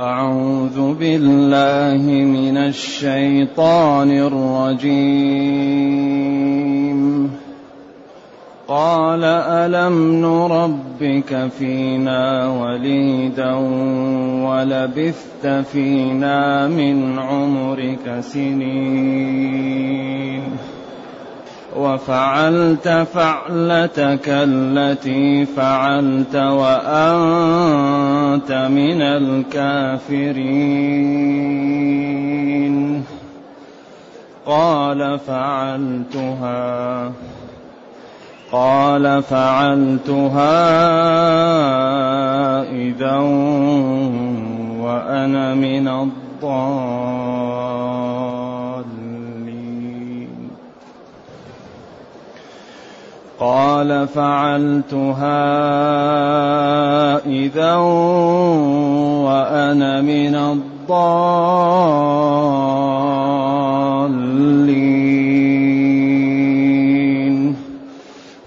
أعوذ بالله من الشيطان الرجيم. قال ألم نربك فينا وليدا ولبثت فينا من عمرك سنين. وفعلت فعلتك التي فعلت وأنت من الكافرين. قال فعلتها. قال فعلتها إذا وأنا من الضالين. قال فعلتها إذا وأنا من الضالين.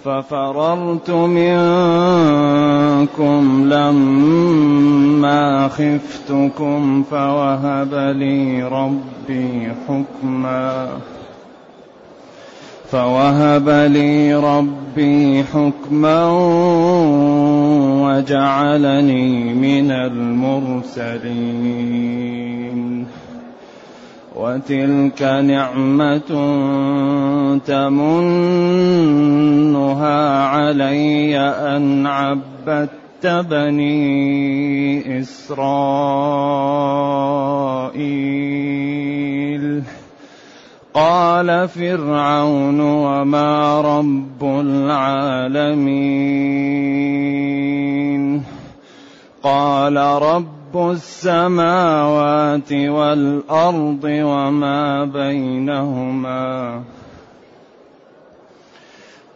ففررت منكم لما خفتكم فوهب لي ربي حكما. فوهب لي ربي حكما وجعلني من المرسلين. وتلك نعمة تمنها علي أن عبدت بني إسرائيل. قال فرعون وما رب العالمين. قال رب السماوات والأرض وما بينهما.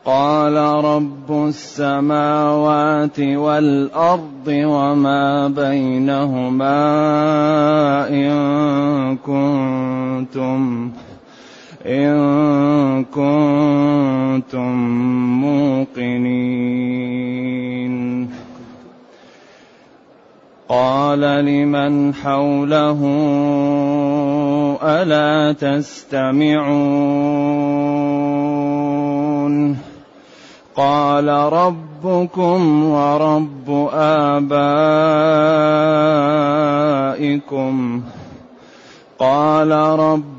قال رب السماوات والأرض وما بينهما إن إن كنتم موقنين. قال لمن حوله ألا تستمعون؟ قال ربكم ورب آبائكم. قال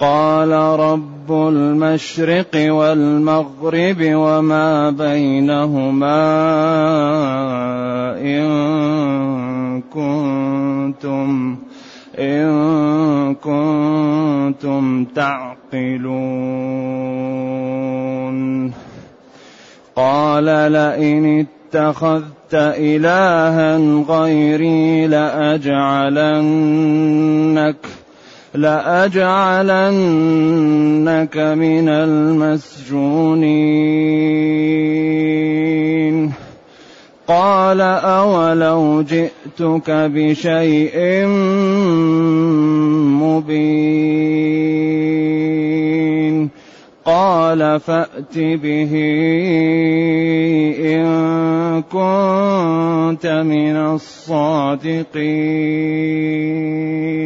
قال رب المشرق والمغرب وما بينهما إن كنتم إن كنتم تعقلون. قال لئن اتخذت إلها غيري لأجعلنك لأجعلنك من المسجونين. قال أولو جئتك بشيء مبين. قال فأت به إن كنت من الصادقين.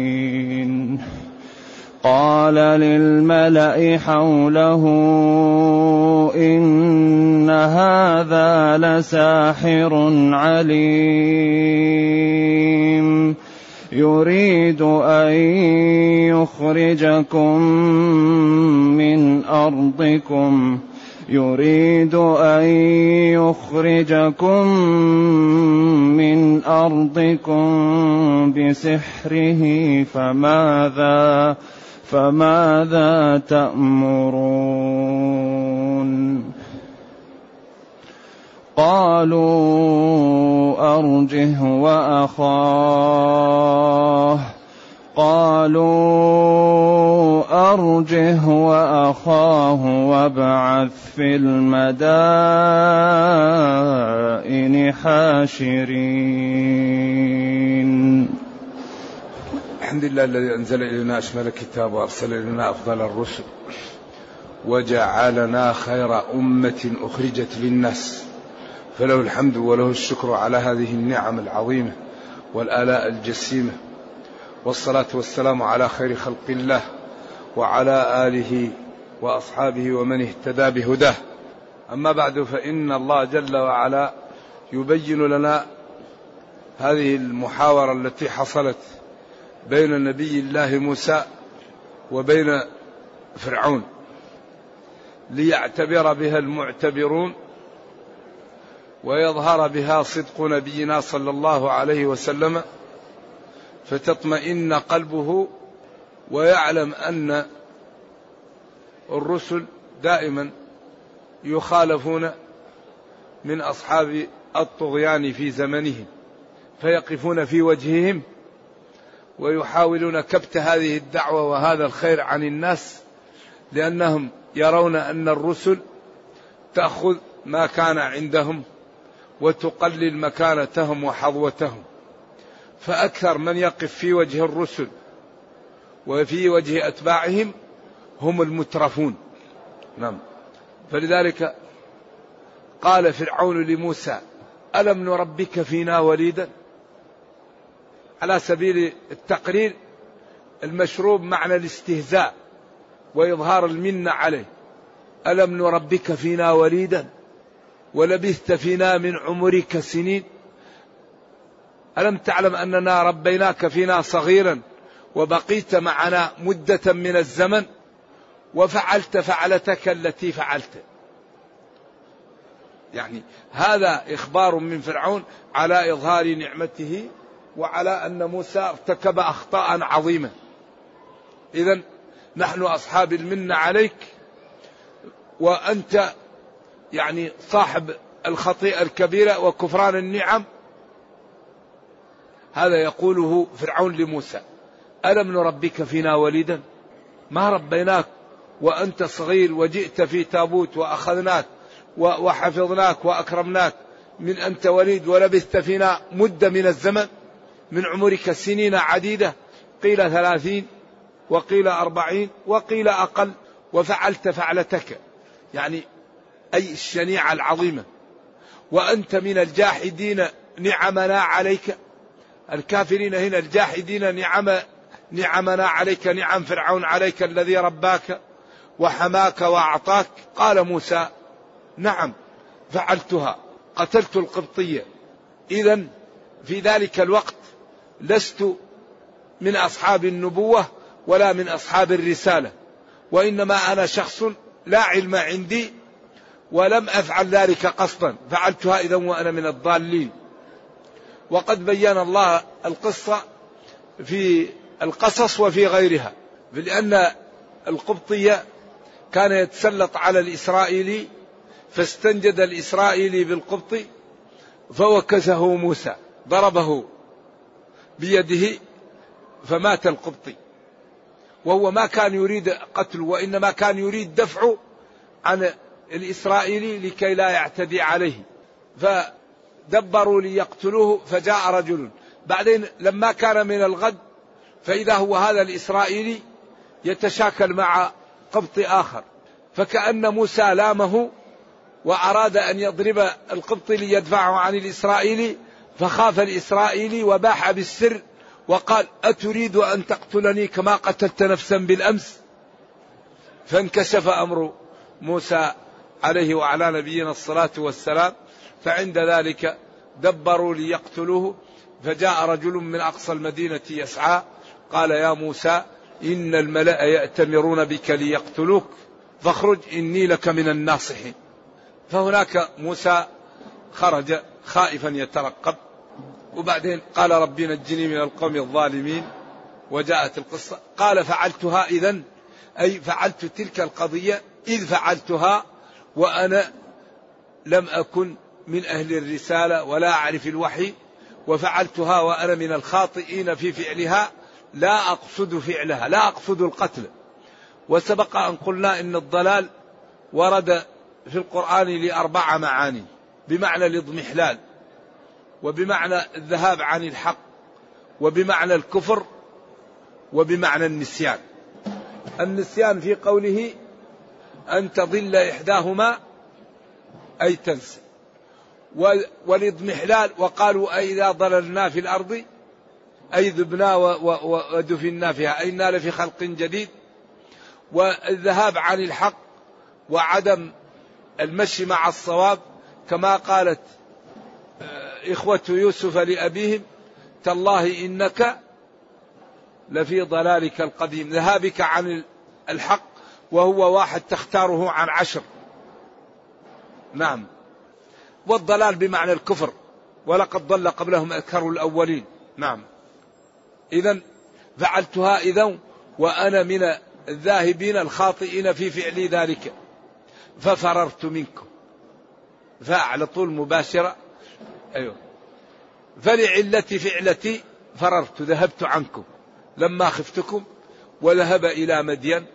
قال للملأ حوله إن هذا لساحر عليم يريد أن يخرجكم من أرضكم يريد أن يخرجكم من أرضكم بسحره فماذا فماذا تأمرون؟ قالوا أرجه وأخاه. قالوا أرجه وأخاه وابعث في المدائن حاشرين. الحمد لله الذي أنزل إلينا أشمل الكتاب وأرسل إلينا أفضل الرسل وجعلنا خير أمة أخرجت للناس فله الحمد وله الشكر على هذه النعم العظيمة والآلاء الجسيمة والصلاة والسلام على خير خلق الله وعلى آله وأصحابه ومن اهتدى بهداه. أما بعد فإن الله جل وعلا يبين لنا هذه المحاورة التي حصلت بين نبي الله موسى وبين فرعون ليعتبر بها المعتبرون ويظهر بها صدق نبينا صلى الله عليه وسلم فتطمئن قلبه ويعلم أن الرسل دائما يخالفون من أصحاب الطغيان في زمنهم فيقفون في وجههم ويحاولون كبت هذه الدعوة وهذا الخير عن الناس لأنهم يرون أن الرسل تأخذ ما كان عندهم وتقلل مكانتهم وحظوتهم. فأكثر من يقف في وجه الرسل وفي وجه أتباعهم هم المترفون. نعم. فلذلك قال فرعون لموسى ألم نربك فينا وليدا؟ على سبيل التقرير المشروب معنى الاستهزاء وإظهار المنة عليه. ألم نربك فينا وليدا؟ ولبثت فينا من عمرك سنين. ألم تعلم أننا ربيناك فينا صغيرا وبقيت معنا مدة من الزمن؟ وفعلت فعلتك التي فعلت. يعني هذا إخبار من فرعون على إظهار نعمته وعلى أن موسى ارتكب أخطاء عظيمة. إذا نحن أصحاب المنة عليك وأنت يعني صاحب الخطيئة الكبيرة وكفران النعم. هذا يقوله فرعون لموسى. ألم نربك فينا وليدا؟ ما ربيناك وأنت صغير وجئت في تابوت وأخذناك وحفظناك وأكرمناك. من أنت وليد ولبثت فينا مدة من الزمن. من عمرك سنين عديدة قيل ثلاثين وقيل أربعين وقيل أقل وفعلت فعلتك. يعني أي الشنيعة العظيمة. وأنت من الجاحدين نعمنا عليك. الكافرين هنا الجاحدين نعم نعمنا عليك نعم فرعون عليك الذي رباك وحماك وأعطاك. قال موسى نعم فعلتها قتلت القبطية. إذا في ذلك الوقت لست من أصحاب النبوة ولا من أصحاب الرسالة وإنما أنا شخص لا علم عندي ولم أفعل ذلك قصدا فعلتها إذا وأنا من الضالين. وقد بين الله القصة في القصص وفي غيرها لأن القبطية كان يتسلط على الإسرائيلي فاستنجد الإسرائيلي بالقبطي فوكزه موسى ضربه. بيده فمات القبطي. وهو ما كان يريد قتله وإنما كان يريد دفعه عن الإسرائيلي لكي لا يعتدي عليه. فدبروا ليقتلوه فجاء رجل. بعدين لما كان من الغد فإذا هو هذا الإسرائيلي يتشاكل مع قبط آخر. فكأن موسى لامه وأراد أن يضرب القبط ليدفعه عن الإسرائيلي فخاف الإسرائيلي وباح بالسر وقال أتريد أن تقتلني كما قتلت نفسا بالأمس؟ فانكشف أمر موسى عليه وعلى نبينا الصلاة والسلام فعند ذلك دبروا ليقتلوه فجاء رجل من أقصى المدينة يسعى قال يا موسى إن الملأ يأتمرون بك ليقتلوك فاخرج إني لك من الناصحين. فهناك موسى خرج خائفا يترقب وبعدين قال ربي نجني من القوم الظالمين وجاءت القصة. قال فعلتها إذا أي فعلت تلك القضية إذ فعلتها وأنا لم أكن من أهل الرسالة ولا أعرف الوحي وفعلتها وأنا من الخاطئين في فعلها لا أقصد فعلها لا أقصد القتل. وسبق أن قلنا إن الضلال ورد في القرآن لأربع معاني بمعنى الإضمحلال. وبمعنى الذهاب عن الحق وبمعنى الكفر وبمعنى النسيان. النسيان في قوله أن تضل إحداهما أي تنسى. والاضمحلال وقالوا أئذا ضللنا في الأرض أي ذبنا ودفنا فيها أي نال في خلق جديد. والذهاب عن الحق وعدم المشي مع الصواب كما قالت إخوة يوسف لأبيهم تالله إنك لفي ضلالك القديم. ذهابك عن الحق وهو واحد تختاره عن عشر. نعم. والضلال بمعنى الكفر ولقد ضل قبلهم أكثر الأولين. نعم. إذا فعلتها إذا وأنا من الذاهبين الخاطئين في فعل ذلك ففررت منكم. فعلى طول مباشرة أيوه. فلعلة فعلتي فررت ذهبت عنكم لما خفتكم وذهب إلى مدين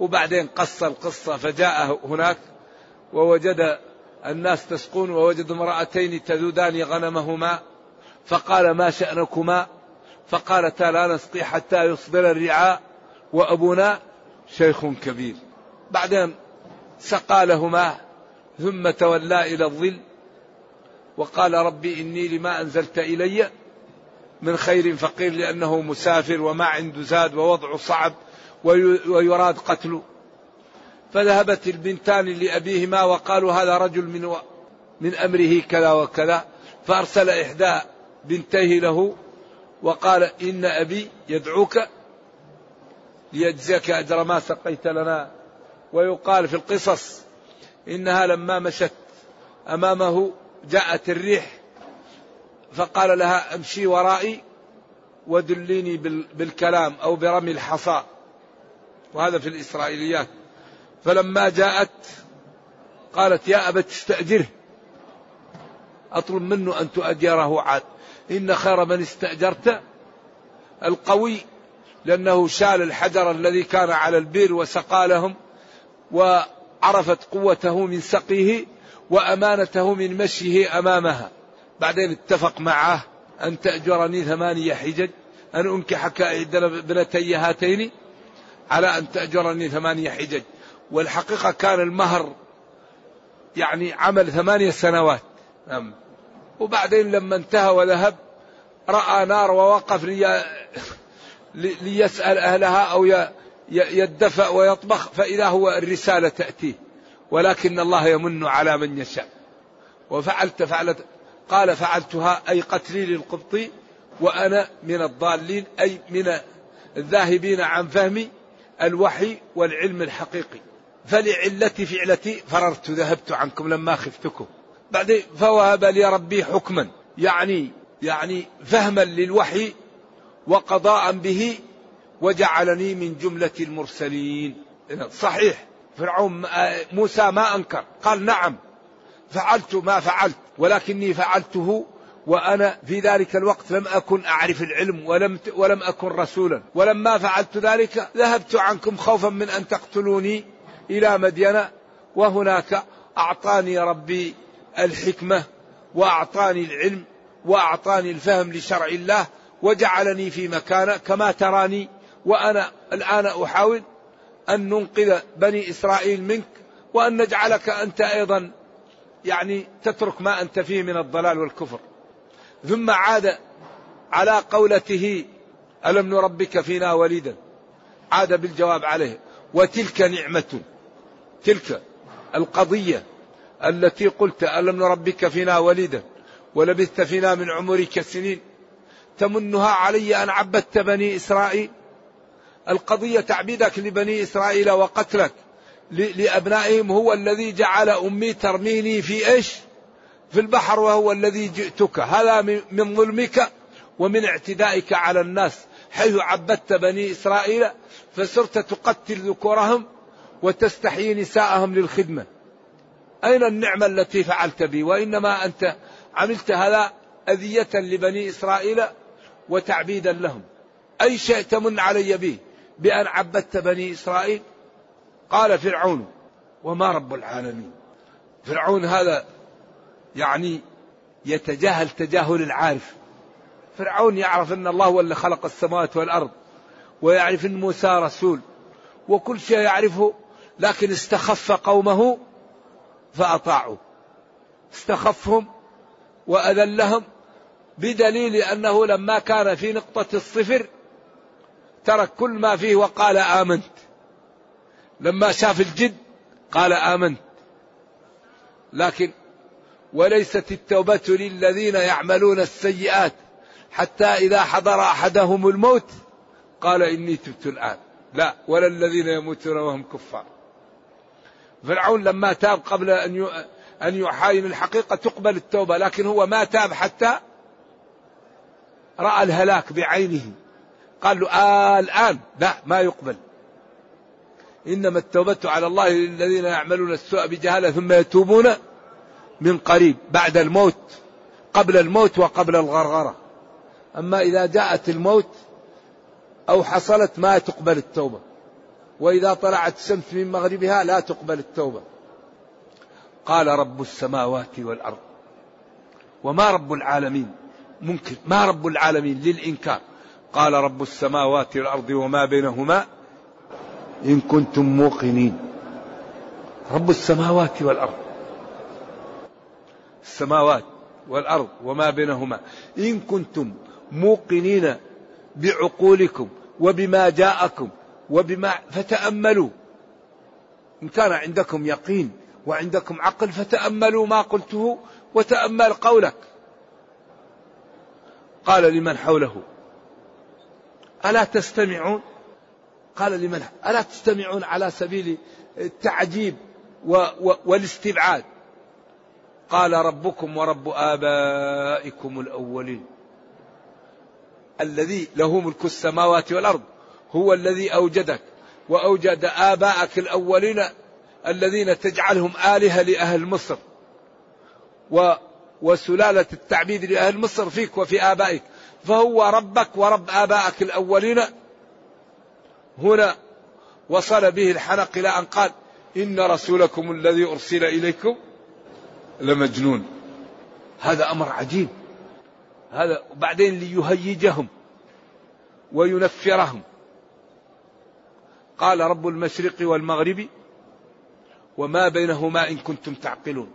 وبعدين قص القصة فجاء هناك ووجد الناس تسقون ووجد امرأتين تذودان غنمهما فقال ما شأنكما؟ فقالتا لا نسقي حتى يصدر الرعاء وأبونا شيخ كبير. بعدين سقى لهما ثم تولى إلى الظل وقال ربي إني لما أنزلت إلي من خير فقير لأنه مسافر وما عنده زاد ووضعه صعب ويراد قتله فذهبت البنتان لأبيهما وقالوا هذا رجل من. من أمره كذا وكذا فأرسل إحدى بنتيه له وقال إن أبي يدعوك ليجزيك أجر ما سقيت لنا ويقال في القصص إنها لما مشت أمامه جاءت الريح فقال لها امشي ورائي ودليني بالكلام أو برمي الحصى. وهذا في الإسرائيليات. فلما جاءت قالت يا أبت استأجره. أطلب منه أن تؤجره عاد. إن خير من استأجرت القوي لأنه شال الحجر الذي كان على البير وسقى لهم وعرفت قوته من سقيه وأمانته من مشيه أمامها. بعدين اتفق معه أن تأجرني ثمانية حجج أن أنكحك إحدى ابنتي هاتين على أن تأجرني ثمانية حجج. والحقيقة كان المهر يعني عمل ثمانية سنوات. نعم. وبعدين لما انتهى وذهب رأى نار ووقف لي ليسأل أهلها أو يدفأ ويطبخ فإذا هو الرسالة تأتيه. ولكن الله يمن على من يشاء. وفعلت فعلت قال فعلتها أي قتلي للقبطي وأنا من الضالين أي من الذاهبين عن فهم الوحي والعلم الحقيقي. فلعلة فعلتي فررت ذهبت عنكم لما خفتكم. بعدين فوهب لي ربي حكما يعني يعني فهما للوحي وقضاء به وجعلني من جملة المرسلين. صحيح. فرعون موسى ما أنكر. قال نعم فعلت ما فعلت ولكني فعلته وأنا في ذلك الوقت لم أكن أعرف العلم ولم ولم أكن رسولا. ولما فعلت ذلك ذهبت عنكم خوفا من أن تقتلوني إلى مدين وهناك أعطاني ربي الحكمة وأعطاني العلم وأعطاني الفهم لشرع الله وجعلني في مكانه كما تراني وأنا الآن أحاول أن ننقذ بني إسرائيل منك وأن نجعلك أنت أيضا يعني تترك ما أنت فيه من الضلال والكفر. ثم عاد على قولته ألم نربك فينا وليدا؟ عاد بالجواب عليه. وتلك نعمة تلك القضية التي قلت ألم نربك فينا وليدا؟ ولبثت فينا من عمرك سنين. تمنها علي أن عبدت بني إسرائيل؟ القضية تعبيدك لبني إسرائيل وقتلك لأبنائهم هو الذي جعل أمي ترميني في إيش؟ في البحر وهو الذي جئتك. هذا من ظلمك ومن اعتدائك على الناس. حيث عبدت بني إسرائيل فصرت تقتل ذكورهم وتستحيي نساءهم للخدمة. أين النعمة التي فعلت بي؟ وإنما أنت عملت هذا أذية لبني إسرائيل وتعبيدا لهم. أي شيء تمن علي به؟ بأن عبدت بني إسرائيل؟ قال فرعون وما رب العالمين. فرعون هذا يعني يتجاهل تجاهل العارف. فرعون يعرف أن الله هو اللي خلق السماوات والأرض ويعرف أن موسى رسول وكل شيء يعرفه لكن استخف قومه فاطاعوا استخفهم وأذلهم بدليل أنه لما كان في نقطة الصفر ترك كل ما فيه وقال آمنت. لما شاف الجد قال آمنت. لكن وليست التوبة للذين يعملون السيئات حتى إذا حضر أحدهم الموت قال إني تبت الآن. لا ولا الذين يموتون وهم كفار. فرعون لما تاب قبل أن أن يحاين الحقيقة تقبل التوبة لكن هو ما تاب حتى رأى الهلاك بعينه. قال له آه الآن. لا ما يقبل. إنما التوبة على الله للذين يعملون السوء بجهالة ثم يتوبون من قريب بعد الموت قبل الموت وقبل الغرغرة. أما إذا جاءت الموت أو حصلت ما تقبل التوبة وإذا طلعت الشمس من مغربها لا تقبل التوبة. قال رب السماوات والأرض وما رب العالمين ممكن ما رب العالمين للإنكار. قال رب السماوات والأرض وما بينهما إن كنتم موقنين. رب السماوات والأرض. السماوات والأرض وما بينهما. إن كنتم موقنين بعقولكم وبما جاءكم وبما فتأملوا. إن كان عندكم يقين وعندكم عقل فتأملوا ما قلته وتأمل قولك. قال لمن حوله؟ ألا تستمعون؟ قال لمن؟ ألا تستمعون على سبيل التعجيب والاستبعاد؟ قال ربكم ورب آبائكم الأولين. الذي له ملك السماوات والأرض. هو الذي أوجدك. وأوجد آباءك الأولين الذين تجعلهم آلهة لأهل مصر. و وسلالة التعبيد لأهل مصر فيك وفي آبائك. فهو ربك ورب آبائك الأولين. هنا وصل به الحنق إلى أن قال إن رسولكم الذي أرسل إليكم لمجنون. هذا أمر عجيب. هذا بعدين ليهيجهم وينفرهم. قال رب المشرق والمغرب وما بينهما إن كنتم تعقلون.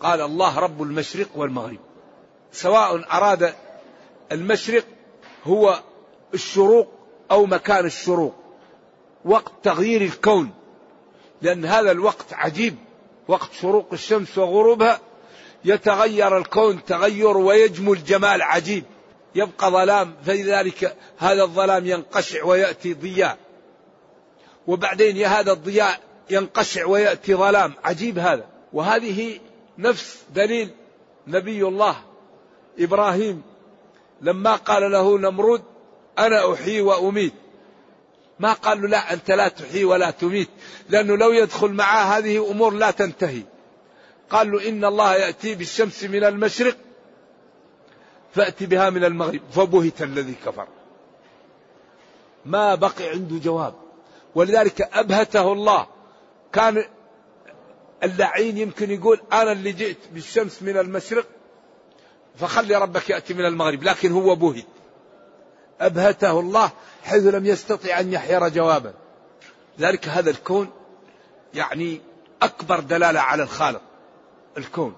قال الله رب المشرق والمغرب. سواء أراد المشرق هو الشروق أو مكان الشروق وقت تغيير الكون لأن هذا الوقت عجيب وقت شروق الشمس وغروبها يتغير الكون تغير ويجمو الجمال عجيب يبقى ظلام فلذلك هذا الظلام ينقشع ويأتي ضياء. وبعدين هذا الضياء ينقشع ويأتي ظلام عجيب هذا. وهذه نفس دليل نبي الله إبراهيم لما قال له نمرود أنا أحيي وأميت. ما قال له لا أنت لا تحيي ولا تميت لأنه لو يدخل معه هذه أمور لا تنتهي. قال له إن الله يأتي بالشمس من المشرق فأتي بها من المغرب. فبهت الذي كفر. ما بقي عنده جواب. ولذلك أبهته الله. كان اللعين يمكن يقول أنا اللي جئت بالشمس من المشرق فخلي ربك يأتي من المغرب لكن هو بهت. أبهته الله حيث لم يستطع أن يحير جوابا. ذلك هذا الكون يعني أكبر دلالة على الخالق. الكون.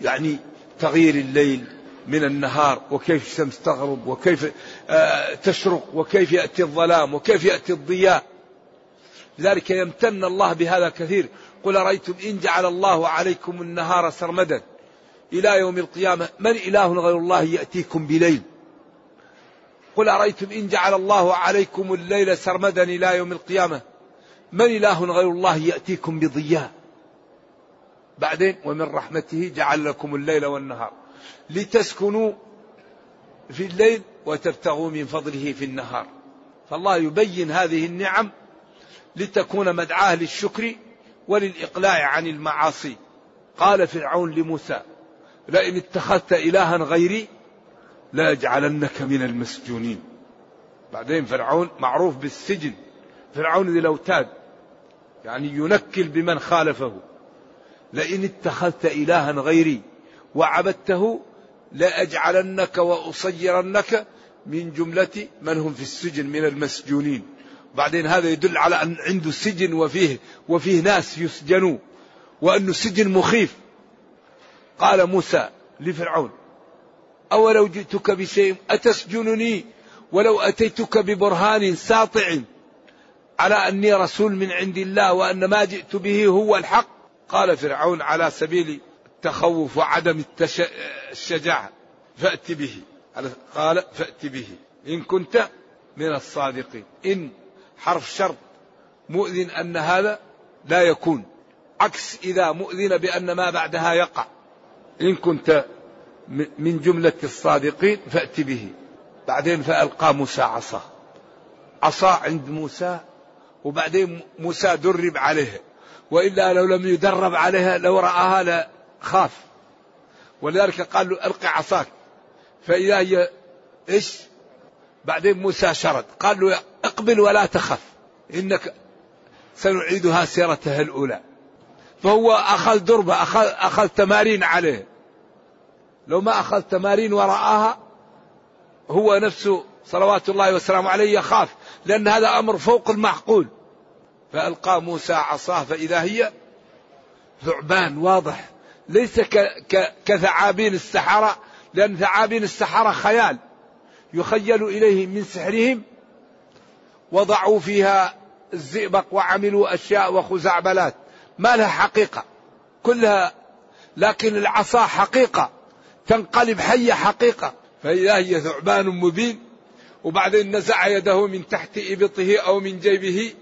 يعني تغيير الليل من النهار وكيف الشمس تغرب وكيف آه، تشرق وكيف يأتي الظلام وكيف يأتي الضياء. لذلك يمتن الله بهذا كثير. قل رأيتم إن جعل الله عليكم النهار سرمدا؟ إلى يوم القيامة. من إله غير الله يأتيكم بليل. قل أرأيتم إن جعل الله عليكم الليل سرمدا إلى يوم القيامة. من إله غير الله يأتيكم بضياء. بعدين ومن رحمته جعل لكم الليل والنهار. لتسكنوا في الليل وتبتغوا من فضله في النهار. فالله يبين هذه النعم لتكون مدعاة للشكر وللإقلاع عن المعاصي. قال فرعون لموسى لئن اتخذت إلها غيري لأجعلنك من المسجونين. بعدين فرعون معروف بالسجن. فرعون ذي الأوتاد. يعني ينكل بمن خالفه. لئن اتخذت إلها غيري وعبدته لأجعلنك وأصيرنك من جملة من هم في السجن من المسجونين. بعدين هذا يدل على أن عنده سجن وفيه وفيه ناس يسجنوا. وأنه سجن مخيف. قال موسى لفرعون أولو جئتك بشيء أتسجنني ولو أتيتك ببرهان ساطع على أني رسول من عند الله وأن ما جئت به هو الحق. قال فرعون على سبيل التخوف وعدم الشجاعة فأت به. قال فأت به. إن كنت من الصادقين. إن حرف شرط مؤذن أن هذا لا يكون. عكس إذا مؤذن بأن ما بعدها يقع. إن كنت من جملة الصادقين فأت به. بعدين فألقى موسى عصاه. عصا عند موسى وبعدين موسى درب عليها وإلا لو لم يدرب عليها لو رآها لخاف ولذلك قال له ألقي عصاك. فإذا هي إيش؟ بعدين موسى شرد. قال له اقبل ولا تخف إنك سنعيدها سيرتها الأولى. فهو أخذ دربة أخذ, أخذ تمارين عليه. لو ما أخذ تمارين ورآها هو نفسه صلوات الله وسلامه عليه يخاف لأن هذا أمر فوق المعقول. فألقى موسى عصاه فإذا هي ثعبان واضح. ليس كثعابين السحرة لأن ثعابين السحرة خيال. يخيل إليه من سحرهم وضعوا فيها الزئبق وعملوا أشياء وخزعبلات. ما لها حقيقة. كلها لكن العصا حقيقة. تنقلب حية حقيقة. فإذا هي ثعبان مبين وبعدين نزع يده من تحت إبطه أو من جيبه.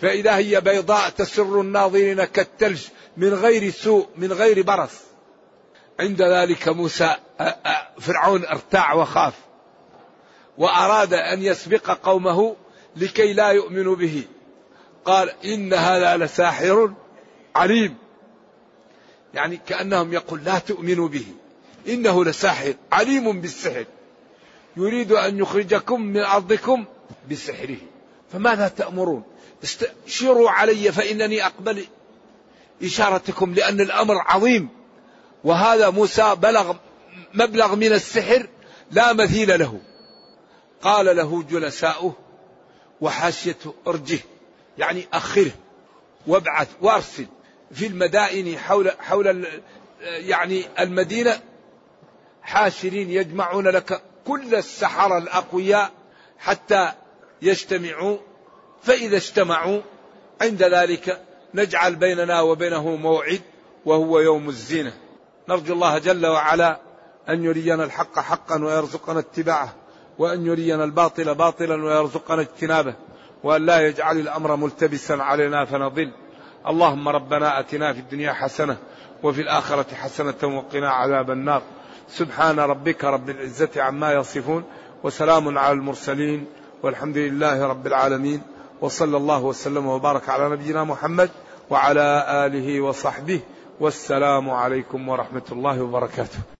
فإذا هي بيضاء تسر الناظرين كالثلج من غير سوء من غير برص. عند ذلك موسى فرعون ارتاع وخاف. وأراد أن يسبق قومه لكي لا يؤمنوا به. قال إن هذا لساحر عليم. يعني كأنهم يقول لا تؤمنوا به. إنه لساحر عليم بالسحر. يريد أن يخرجكم من أرضكم بسحره. فماذا تأمرون؟ استشيروا علي فإنني أقبل إشارتكم لأن الأمر عظيم. وهذا موسى بلغ مبلغ من السحر لا مثيل له. قال له جلساؤه وحاشيته أرجه يعني أخره وابعث وأرسل. في المدائن حول حول يعني المدينة حاشرين يجمعون لك كل السحرة الأقوياء حتى يجتمعوا. فإذا اجتمعوا عند ذلك نجعل بيننا وبينه موعد وهو يوم الزينة. نرجو الله جل وعلا أن يرينا الحق حقا ويرزقنا اتباعه وأن يرينا الباطل باطلا ويرزقنا اجتنابه وأن لا يجعل الأمر ملتبسا علينا فنضل. اللهم ربنا أتنا في الدنيا حسنة وفي الآخرة حسنة وقنا عذاب النار. سبحان ربك رب العزة عما يصفون وسلام على المرسلين والحمد لله رب العالمين وصلى الله وسلم وبارك على نبينا محمد وعلى آله وصحبه والسلام عليكم ورحمة الله وبركاته.